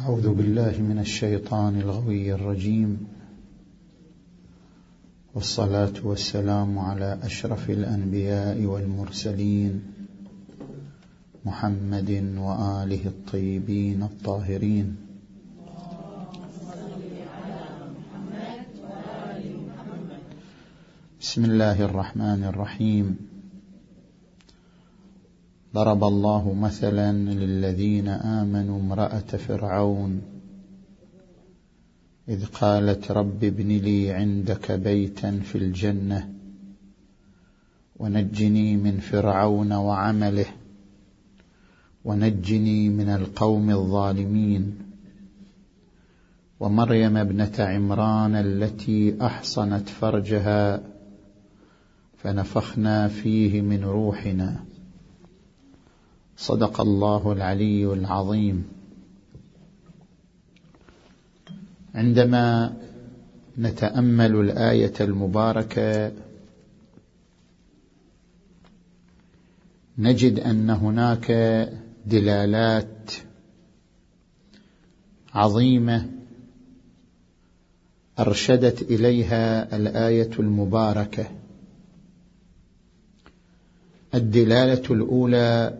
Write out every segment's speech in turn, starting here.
أعوذ بالله من الشيطان الغوي الرجيم. والصلاة والسلام على أشرف الأنبياء والمرسلين محمد وآله الطيبين الطاهرين. بسم الله الرحمن الرحيم. ضرب الله مثلا للذين آمنوا امرأة فرعون إذ قالت رب ابن لي عندك بيتا في الجنة ونجني من فرعون وعمله ونجني من القوم الظالمين. ومريم ابنة عمران التي أحصنت فرجها فنفخنا فيه من روحنا. صدق الله العلي العظيم. عندما نتأمل الآية المباركة نجد أن هناك دلالات عظيمة أرشدت إليها الآية المباركة. الدلالة الأولى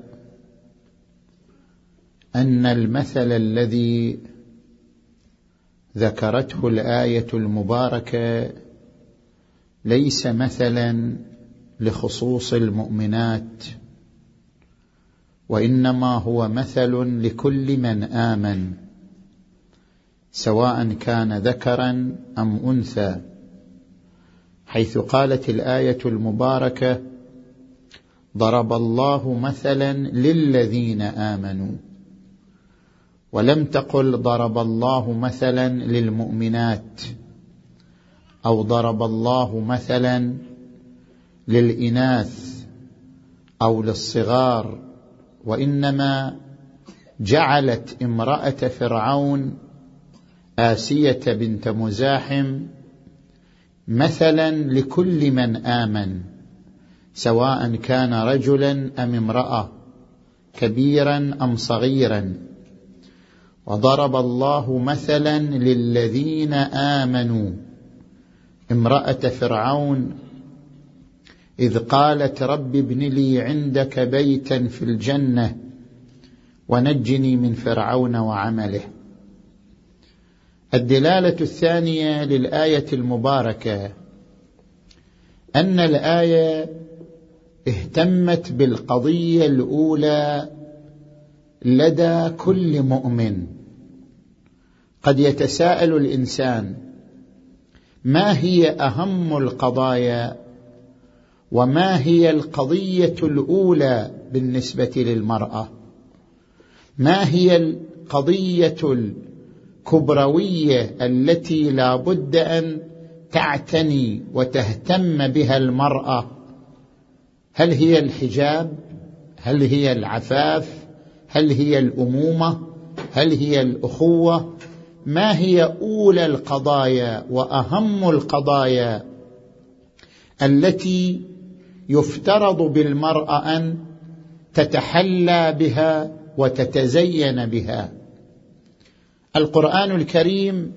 أن المثل الذي ذكرته الآية المباركة ليس مثلا لخصوص المؤمنات وإنما هو مثل لكل من آمن سواء كان ذكرا أم أنثى. حيث قالت الآية المباركة ضرب الله مثلا للذين آمنوا ولم تقل ضرب الله مثلا للمؤمنات أو ضرب الله مثلا للإناث أو للصغار وإنما جعلت امرأة فرعون آسية بنت مزاحم مثلا لكل من آمن سواء كان رجلا أم امرأة كبيرا أم صغيرا. وضرب الله مثلا للذين آمنوا. امرأة فرعون إذ قالت رب ابن لي عندك بيتا في الجنة ونجني من فرعون وعمله. الدلالة الثانية للآية المباركة أن الآية اهتمت بالقضية الأولى لدى كل مؤمن. قد يتساءل الإنسان ما هي أهم القضايا وما هي القضية الأولى بالنسبة للمرأة؟ ما هي القضية الكبروية التي لا بد أن تعتني وتهتم بها المرأة؟ هل هي الحجاب؟ هل هي العفاف؟ هل هي الأمومة؟ هل هي الأخوة؟ ما هي أولى القضايا وأهم القضايا التي يفترض بالمراه أن تتحلى بها وتتزين بها؟ القرآن الكريم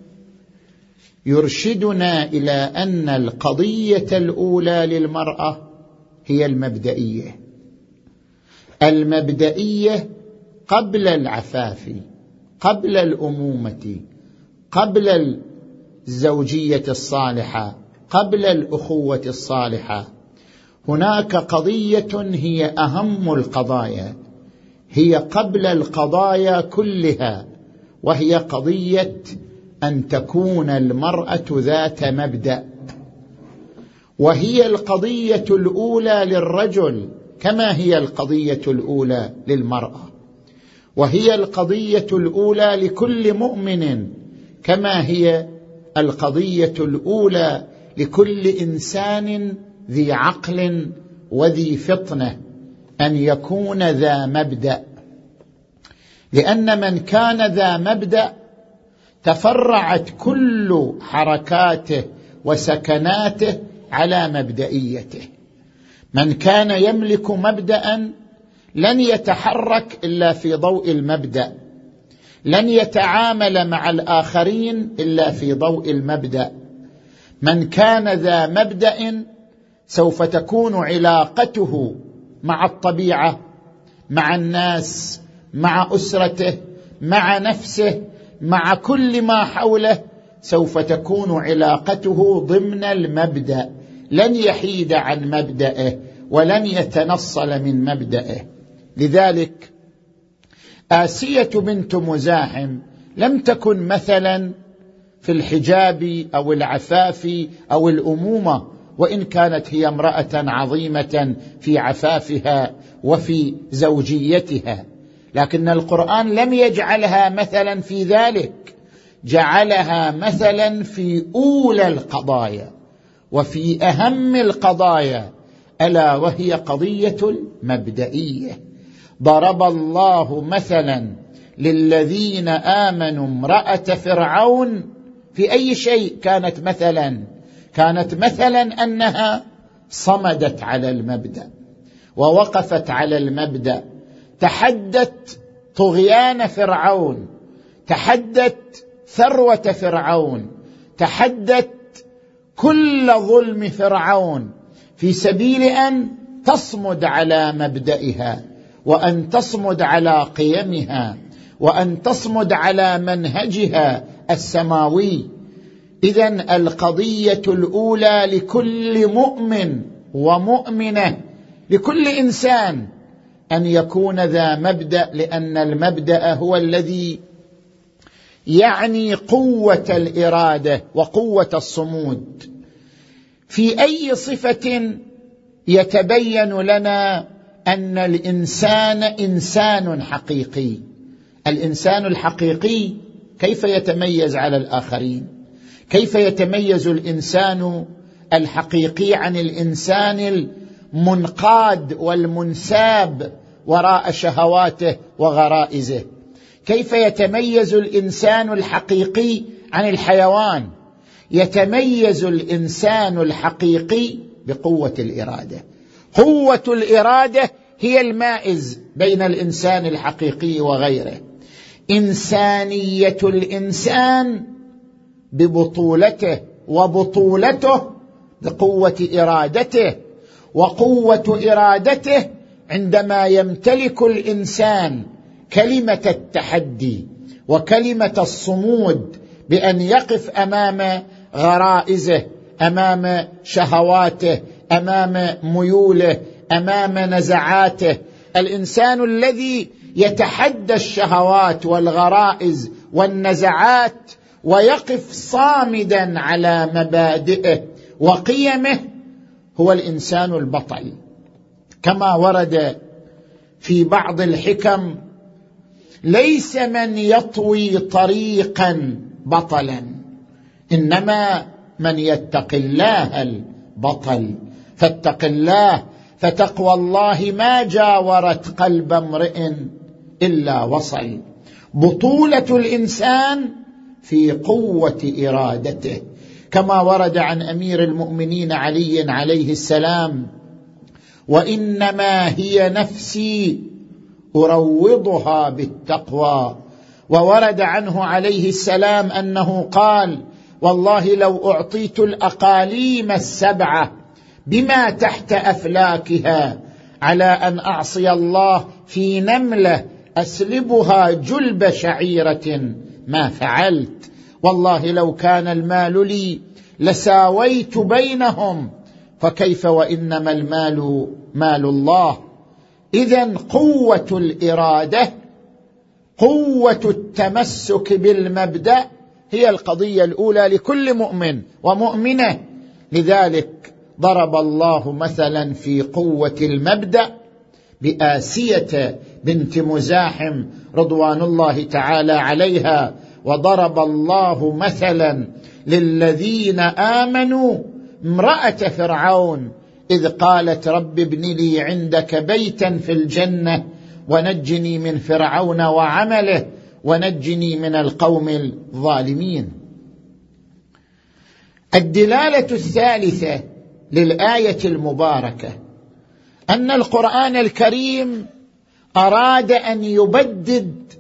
يرشدنا إلى أن القضية الأولى للمرأة هي المبدئية. المبدئية قبل العفاف قبل الأمومة قبل الزوجية الصالحة قبل الأخوة الصالحة. هناك قضية هي أهم القضايا هي قبل القضايا كلها وهي قضية أن تكون المرأة ذات مبدأ. وهي القضية الأولى للرجل كما هي القضية الأولى للمرأة. وهي القضية الأولى لكل مؤمن كما هي القضية الأولى لكل إنسان ذي عقل وذي فطنة أن يكون ذا مبدأ. لأن من كان ذا مبدأ تفرعت كل حركاته وسكناته على مبدئيته. من كان يملك مبدا لن يتحرك إلا في ضوء المبدأ. لن يتعامل مع الآخرين إلا في ضوء المبدأ. من كان ذا مبدأ سوف تكون علاقته مع الطبيعة مع الناس مع أسرته مع نفسه مع كل ما حوله سوف تكون علاقته ضمن المبدأ. لن يحيد عن مبدأه ولن يتنصل من مبدأه. لذلك آسية بنت مزاحم لم تكن مثلا في الحجاب أو العفاف أو الأمومة وإن كانت هي امرأة عظيمة في عفافها وفي زوجيتها. لكن القرآن لم يجعلها مثلا في ذلك جعلها مثلا في أولى القضايا وفي أهم القضايا ألا وهي قضية المبدئية. ضرب الله مثلا للذين آمنوا امرأة فرعون في أي شيء كانت مثلا؟ كانت مثلا أنها صمدت على المبدأ ووقفت على المبدأ. تحدت طغيان فرعون تحدت ثروة فرعون تحدت كل ظلم فرعون في سبيل أن تصمد على مبدئها. وأن تصمد على قيمها وأن تصمد على منهجها السماوي. اذا القضية الأولى لكل مؤمن ومؤمنة لكل إنسان أن يكون ذا مبدأ لأن المبدأ هو الذي يعني قوة الإرادة وقوة الصمود. في أي صفة يتبين لنا أن الإنسان إنسان حقيقي. الإنسان الحقيقي كيف يتميز على الآخرين؟ كيف يتميز الإنسان الحقيقي عن الإنسان المنقاد والمنساب وراء شهواته وغرائزه؟ كيف يتميز الإنسان الحقيقي عن الحيوان؟ يتميز الإنسان الحقيقي بقوة الإرادة. قوة الإرادة هي المائز بين الإنسان الحقيقي وغيره. إنسانية الإنسان ببطولته وبطولته بقوة إرادته وقوة إرادته عندما يمتلك الإنسان كلمة التحدي وكلمة الصمود بأن يقف أمام غرائزه أمام شهواته أمام ميوله أمام نزعاته. الإنسان الذي يتحدى الشهوات والغرائز والنزعات ويقف صامدا على مبادئه وقيمه هو الإنسان البطل. كما ورد في بعض الحكم ليس من يطوي طريقا بطلا إنما من يتق الله البطل. فاتق الله فتقوى الله ما جاورت قلب امرئ إلا وصل. بطولة الإنسان في قوة إرادته. كما ورد عن أمير المؤمنين علي عليه السلام وإنما هي نفسي أروضها بالتقوى. وورد عنه عليه السلام أنه قال والله لو أعطيت الأقاليم السبعة بما تحت أفلاكها على أن أعصي الله في نملة أسلبها جلب شعيرة. ما فعلت؟ والله لو كان المال لي لساويت بينهم فكيف وإنما المال مال الله؟ إذا قوة الإرادة قوة التمسك بالمبدأ هي القضية الأولى لكل مؤمن ومؤمنة. لذلك ضرب الله مثلا في قوة المبدأ بآسية بنت مزاحم رضوان الله تعالى عليها وضرب الله مثلا للذين آمنوا امرأة فرعون إذ قالت رب ابن لي عندك بيتا في الجنة ونجني من فرعون وعمله ونجني من القوم الظالمين. الدلالة الثالثة للآية المباركة أن القرآن الكريم أراد أن يبدد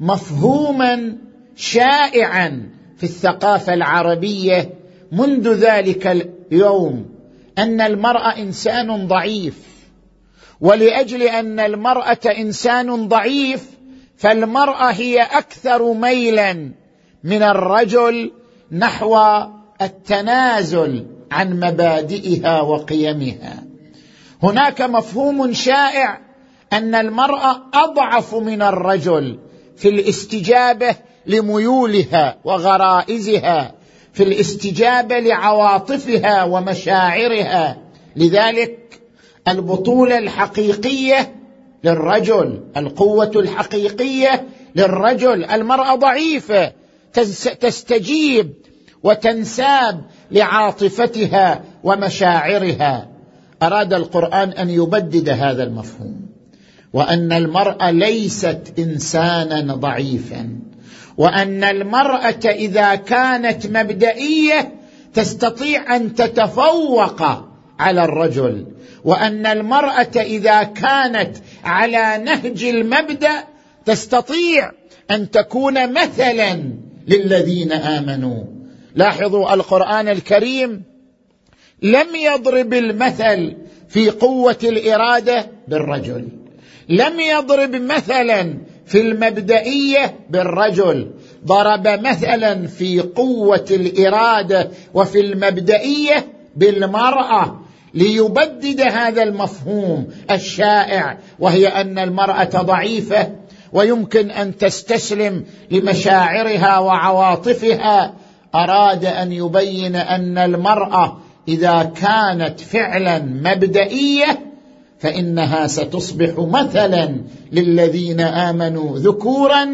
مفهوما شائعا في الثقافة العربية منذ ذلك اليوم. أن المرأة إنسان ضعيف ولأجل أن المرأة إنسان ضعيف فالمرأة هي أكثر ميلا من الرجل نحو التنازل. عن مبادئها وقيمها. هناك مفهوم شائع أن المراه أضعف من الرجل في الاستجابة لميولها وغرائزها في الاستجابة لعواطفها ومشاعرها. لذلك البطولة الحقيقية للرجل القوة الحقيقية للرجل. المرأة ضعيفة تستجيب وتنساب لعاطفتها ومشاعرها. أراد القرآن أن يبدد هذا المفهوم. وأن المرأة ليست إنسانا ضعيفا. وأن المرأة إذا كانت مبدئية تستطيع أن تتفوق على الرجل. وأن المرأة إذا كانت على نهج المبدأ تستطيع أن تكون مثلا للذين آمنوا. لاحظوا القرآن الكريم لم يضرب المثل في قوة الإرادة بالرجل. لم يضرب مثلا في المبدئية بالرجل. ضرب مثلا في قوة الإرادة وفي المبدئية بالمرأة ليبدد هذا المفهوم الشائع وهي أن المرأة ضعيفة ويمكن أن تستسلم لمشاعرها وعواطفها أراد أن يبين أن المرأة إذا كانت فعلا مبدئية فإنها ستصبح مثلا للذين آمنوا ذكورا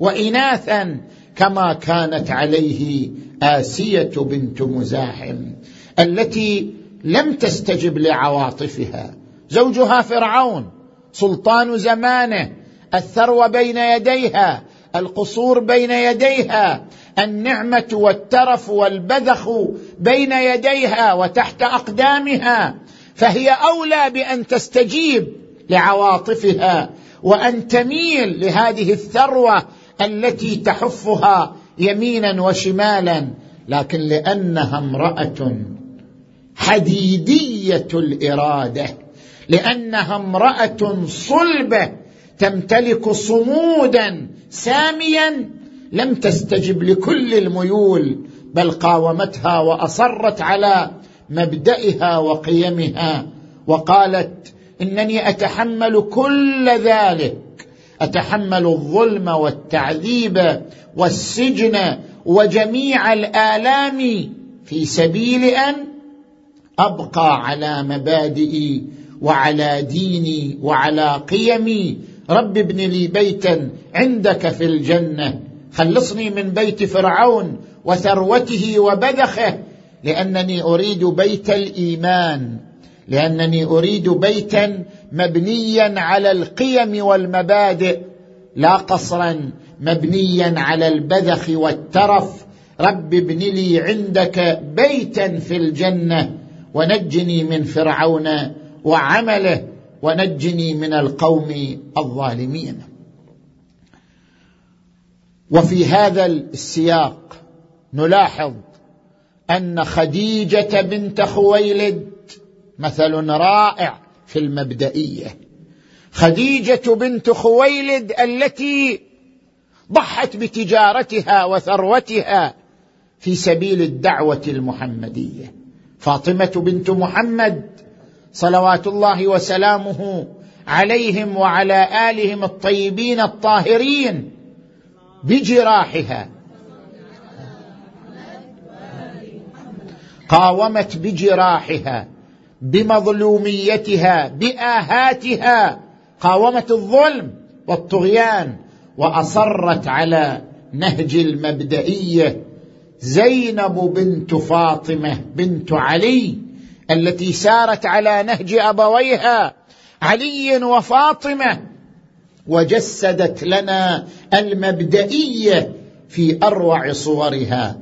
واناثا كما كانت عليه آسية بنت مزاحم التي لم تستجب لعواطفها. زوجها فرعون سلطان زمانه الثروه بين يديها القصور بين يديها النعمة والترف والبذخ بين يديها وتحت أقدامها فهي أولى بأن تستجيب لعواطفها وأن تميل لهذه الثروة التي تحفها يمينا وشمالا لكن لأنها امرأة حديدية الإرادة لأنها امرأة صلبة تمتلك صمودا ساميا لم تستجب لكل الميول بل قاومتها وأصرت على مبدئها وقيمها وقالت إنني أتحمل كل ذلك أتحمل الظلم والتعذيب والسجن وجميع الآلام في سبيل أن أبقى على مبادئي وعلى ديني وعلى قيمي رب ابن لي بيتا عندك في الجنة. خلصني من بيت فرعون وثروته وبذخه لأنني أريد بيت الإيمان لأنني أريد بيتا مبنيا على القيم والمبادئ لا قصرا مبنيا على البذخ والترف. رب ابن لي عندك بيتا في الجنة ونجني من فرعون وعمله. ونجني من القوم الظالمين. وفي هذا السياق نلاحظ أن خديجة بنت خويلد مثل رائع في المبدئية. خديجة بنت خويلد التي ضحت بتجارتها وثروتها في سبيل الدعوة المحمدية. فاطمة بنت محمد صلوات الله وسلامه عليهم وعلى آلهم الطيبين الطاهرين بجراحها. قاومت بجراحها بمظلوميتها بآهاتها. قاومت الظلم والطغيان وأصرت على نهج المبدئية زينب بنت فاطمة بنت علي. التي سارت على نهج أبويها علي وفاطمة وجسدت لنا المبدئية في أروع صورها.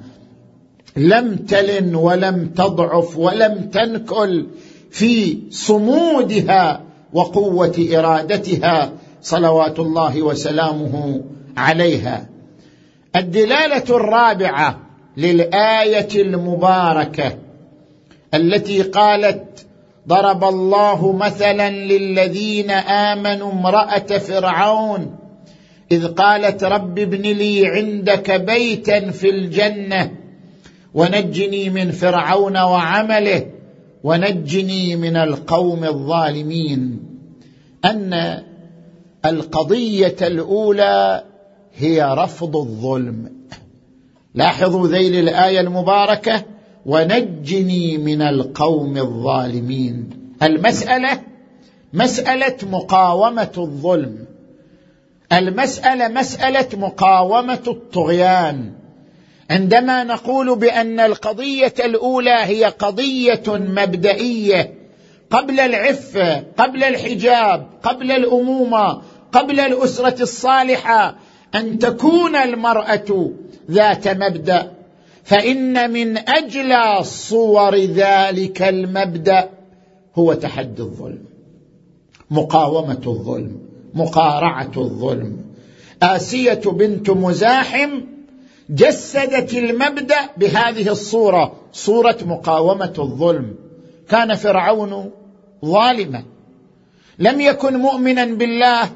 لم تلن ولم تضعف ولم تنكل في صمودها وقوة إرادتها صلوات الله وسلامه عليها. الدلالة الرابعة للآية المباركة التي قالت ضرب الله مثلا للذين آمنوا امرأة فرعون إذ قالت رب ابن لي عندك بيتا في الجنة ونجني من فرعون وعمله ونجني من القوم الظالمين. أن القضية الأولى هي رفض الظلم. لاحظوا ذيل الآية المباركة؟ ونجني من القوم الظالمين. المسألة مسألة مقاومة الظلم. المسألة مسألة مقاومة الطغيان. عندما نقول بأن القضية الأولى هي قضية مبدئية قبل العفه قبل الحجاب قبل الأمومة قبل الأسرة الصالحة أن تكون المرأة ذات مبدأ. فإن من اجلى صور ذلك المبدأ هو تحدي الظلم مقاومة الظلم مقارعة الظلم. آسية بنت مزاحم جسدت المبدأ بهذه الصورة صورة مقاومة الظلم. كان فرعون ظالما. لم يكن مؤمنا بالله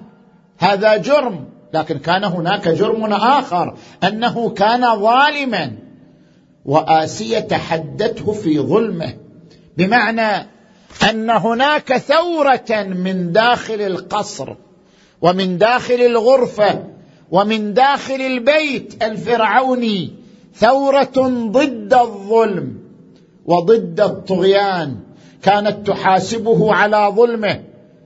هذا جرم. لكن كان هناك جرم آخر أنه كان ظالما. وآسية تحدته في ظلمه بمعنى أن هناك ثورة من داخل القصر ومن داخل الغرفة ومن داخل البيت الفرعوني ثورة ضد الظلم وضد الطغيان كانت تحاسبه على ظلمه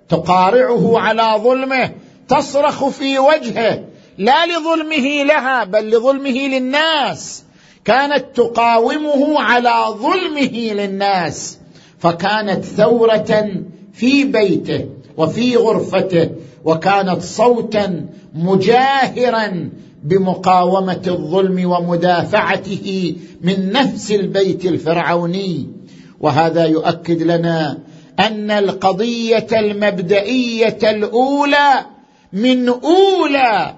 تقارعه على ظلمه تصرخ في وجهه لا لظلمه لها بل لظلمه للناس. كانت تقاومه على ظلمه للناس فكانت ثورة في بيته وفي غرفته وكانت صوتا مجاهرا بمقاومة الظلم ومدافعته من نفس البيت الفرعوني. وهذا يؤكد لنا أن القضية المبدئية الأولى من أولى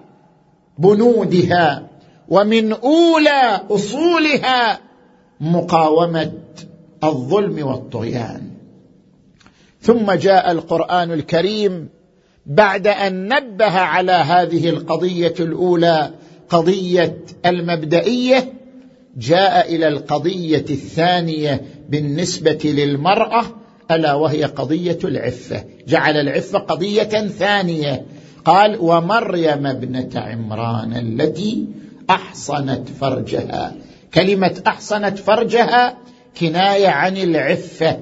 بنودها ومن أولى أصولها مقاومة الظلم والطغيان. ثم جاء القرآن الكريم بعد أن نبه على هذه القضية الأولى قضية المبدئية جاء إلى القضية الثانية بالنسبة للمرأة ألا وهي قضية العفة. جعل العفة قضية ثانية. قال ومريم ابنة عمران التي أحصنت فرجها. كلمة أحصنت فرجها كناية عن العفة.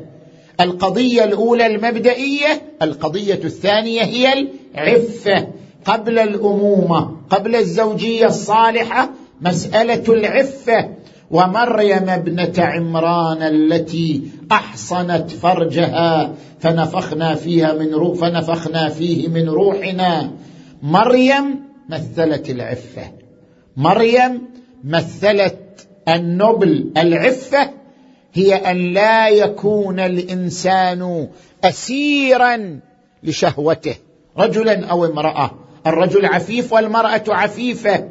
القضية الأولى المبدئية القضية الثانية هي العفة. قبل الأمومة قبل الزوجية الصالحة مسألة العفة. ومريم ابنة عمران التي أحصنت فرجها. فنفخنا فيها من روح فنفخنا فيه من روحنا. مريم مثلت العفة. مريم مثلت النبل العفة هي أن لا يكون الإنسان اسيرا لشهوته رجلا أو امرأة. الرجل عفيف والمرأة عفيفة.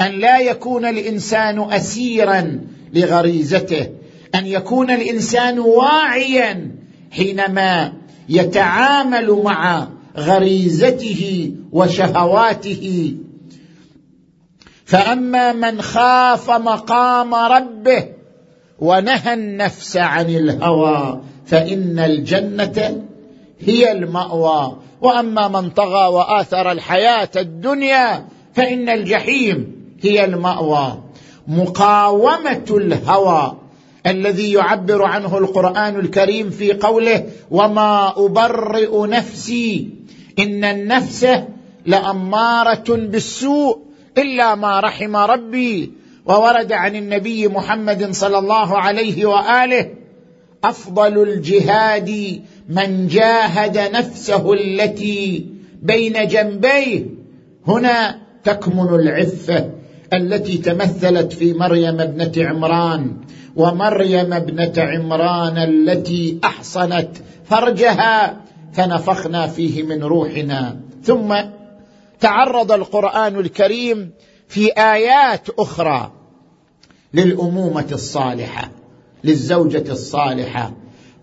أن لا يكون الإنسان اسيرا لغريزته. أن يكون الإنسان واعيا حينما يتعامل مع غريزته وشهواته. فأما من خاف مقام ربه ونهى النفس عن الهوى فإن الجنة هي المأوى. وأما من طغى وآثر الحياة الدنيا فإن الجحيم هي المأوى. مقاومة الهوى الذي يعبر عنه القرآن الكريم في قوله وما ابرئ نفسي ان النفس لاماره بالسوء. إلا ما رحم ربي وورد عن النبي محمد صلى الله عليه وآله أفضل الجهاد من جاهد نفسه التي بين جنبيه. هنا تكمن العفة التي تمثلت في مريم ابنة عمران ومريم ابنة عمران التي أحصنت فرجها فنفخنا فيه من روحنا. ثم تعرض القرآن الكريم في آيات أخرى للأمومة الصالحة للزوجة الصالحة.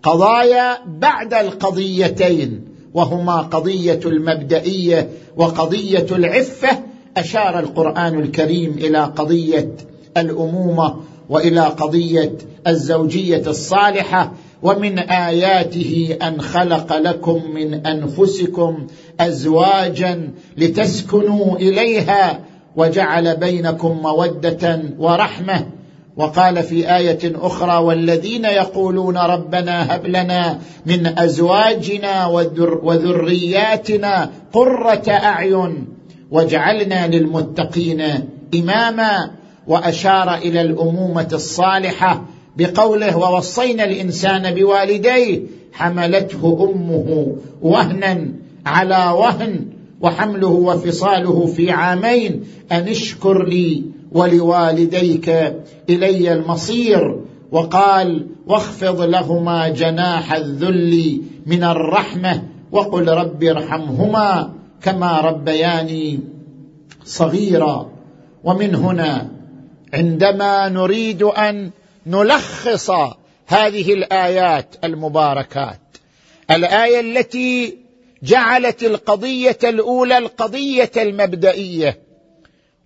قضايا بعد القضيتين وهما قضية المبدئية وقضية العفة أشار القرآن الكريم إلى قضية الأمومة وإلى قضية الزوجية الصالحة ومن آياته أن خلق لكم من أنفسكم أزواجا لتسكنوا إليها وجعل بينكم مودة ورحمة. وقال في آية أخرى والذين يقولون ربنا هب لنا من أزواجنا وذرياتنا قرة أعين واجعلنا للمتقين إماما. وأشار إلى الأمومة الصالحة بقوله ووصينا الإنسان بوالديه حملته أمه وهنا على وهن وحمله وفصاله في عامين أن اشكر لي ولوالديك إلي المصير وقال واخفض لهما جناح الذل من الرحمة وقل رب ارحمهما كما ربياني صغيرا ومن هنا عندما نريد أن نلخص هذه الآيات المباركات. الآية التي جعلت القضية الأولى القضية المبدئية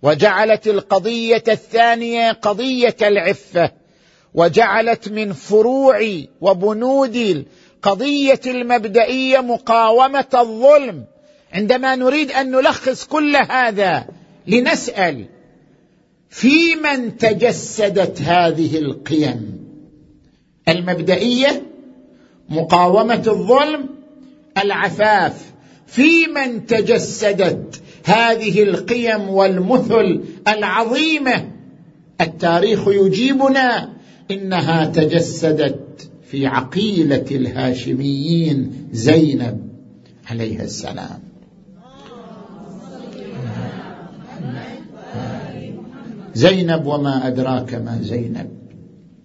وجعلت القضية الثانية قضية العفة وجعلت من فروع وبنود القضية المبدئية مقاومة الظلم. عندما نريد أن نلخص كل هذا لنسأل في من تجسدت هذه القيم المبدئية مقاومة الظلم العفاف. في من تجسدت هذه القيم والمثل العظيمة. التاريخ يجيبنا إنها تجسدت في عقيلة الهاشميين زينب عليها السلام. زينب وما أدراك ما زينب.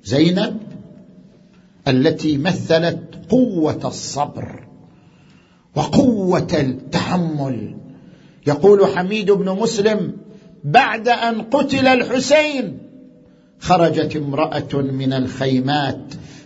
زينب التي مثلت قوة الصبر وقوة التحمل. يقول حميد بن مسلم بعد أن قتل الحسين خرجت امرأة من الخيمات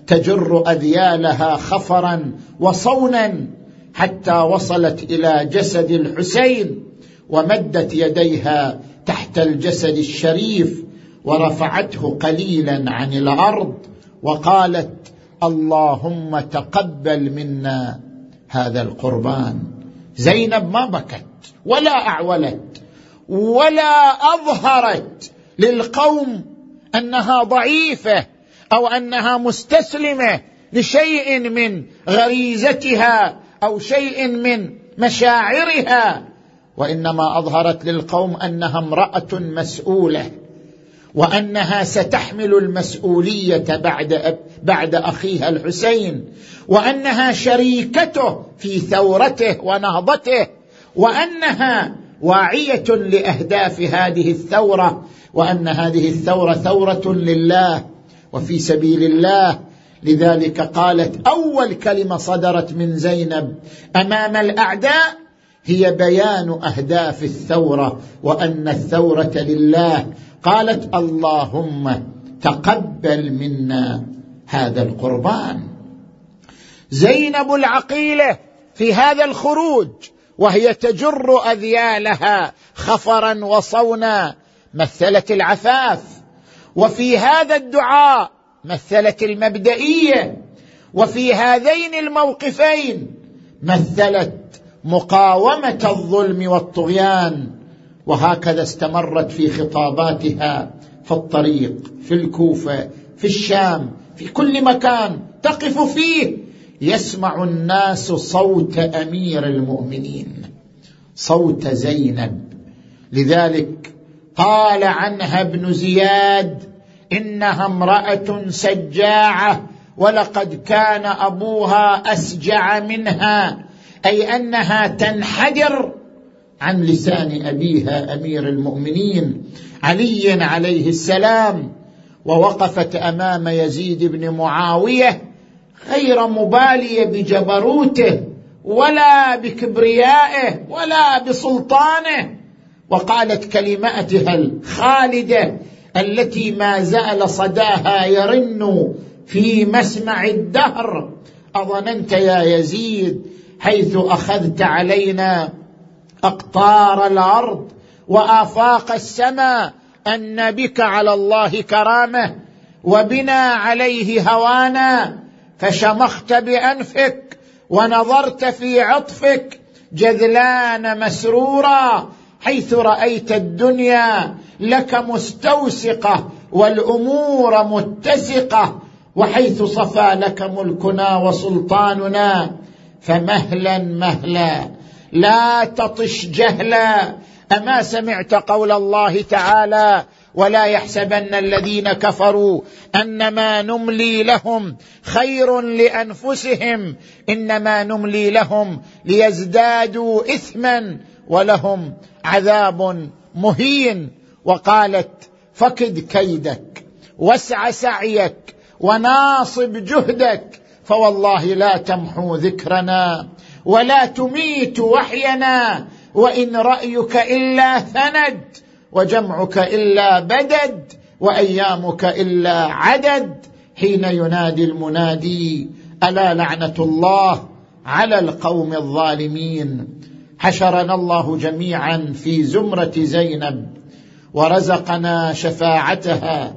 تجر أذيالها خفرا وصونا حتى وصلت إلى جسد الحسين. ومدت يديها تحت الجسد الشريف ورفعته قليلا عن الأرض وقالت اللهم تقبل منا هذا القربان. زينب ما بكت ولا أعولت ولا أظهرت للقوم أنها ضعيفة أو أنها مستسلمة لشيء من غريزتها أو شيء من مشاعرها. وإنما أظهرت للقوم أنها امرأة مسؤولة وأنها ستحمل المسؤولية بعد بعد أخيها الحسين وأنها شريكته في ثورته ونهضته وأنها واعية لأهداف هذه الثورة وأن هذه الثورة ثورة لله وفي سبيل الله. لذلك قالت أول كلمة صدرت من زينب أمام الأعداء هي بيان أهداف الثورة وأن الثورة لله. قالت اللهم تقبل منا هذا القربان. زينب العقيلة في هذا الخروج وهي تجر أذيالها خفرا وصونا مثلت العفاف. وفي هذا الدعاء مثلت المبدئية. وفي هذين الموقفين مثلت مقاومة الظلم والطغيان وهكذا استمرت في خطاباتها في الطريق في الكوفة في الشام في كل مكان تقف فيه. يسمع الناس صوت أمير المؤمنين صوت زينب. لذلك قال عنها ابن زياد إنها امرأة سجاعة ولقد كان أبوها أسجع منها. أي أنها تنحدر عن لسان أبيها أمير المؤمنين علي عليه السلام ووقفت أمام يزيد بن معاوية غير مباليه بجبروته ولا بكبريائه ولا بسلطانه وقالت كلماتها الخالدة التي ما زال صداها يرن في مسمع الدهر. أظننت يا يزيد حيث أخذت علينا أقطار الأرض وآفاق السماء أن بك على الله كرامة وبنا عليه هوانا فشمخت بأنفك ونظرت في عطفك جذلان مسرورا حيث رأيت الدنيا لك مستوسقة والأمور متسقة وحيث صفى لك ملكنا وسلطاننا فمهلا مهلا لا تطش جهلا. أما سمعت قول الله تعالى ولا يحسبن الذين كفروا أنما نملي لهم خير لأنفسهم إنما نملي لهم ليزدادوا إثما ولهم عذاب مهين. وقالت فكد كيدك واسع سعيك وناصب جهدك فوالله لا تمحو ذكرنا ولا تميت وحينا وإن رأيك إلا ثند وجمعك إلا بدد وأيامك إلا عدد حين ينادي المنادي ألا لعنة الله على القوم الظالمين حشرنا الله جميعا في زمرة زينب ورزقنا شفاعتها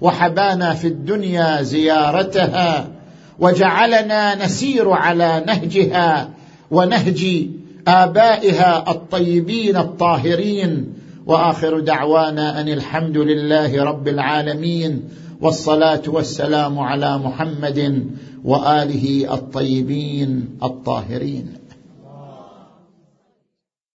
وحبانا في الدنيا زيارتها وجعلنا نسير على نهجها ونهج آبائها الطيبين الطاهرين. وآخر دعوانا أن الحمد لله رب العالمين. والصلاة والسلام على محمد وآله الطيبين الطاهرين.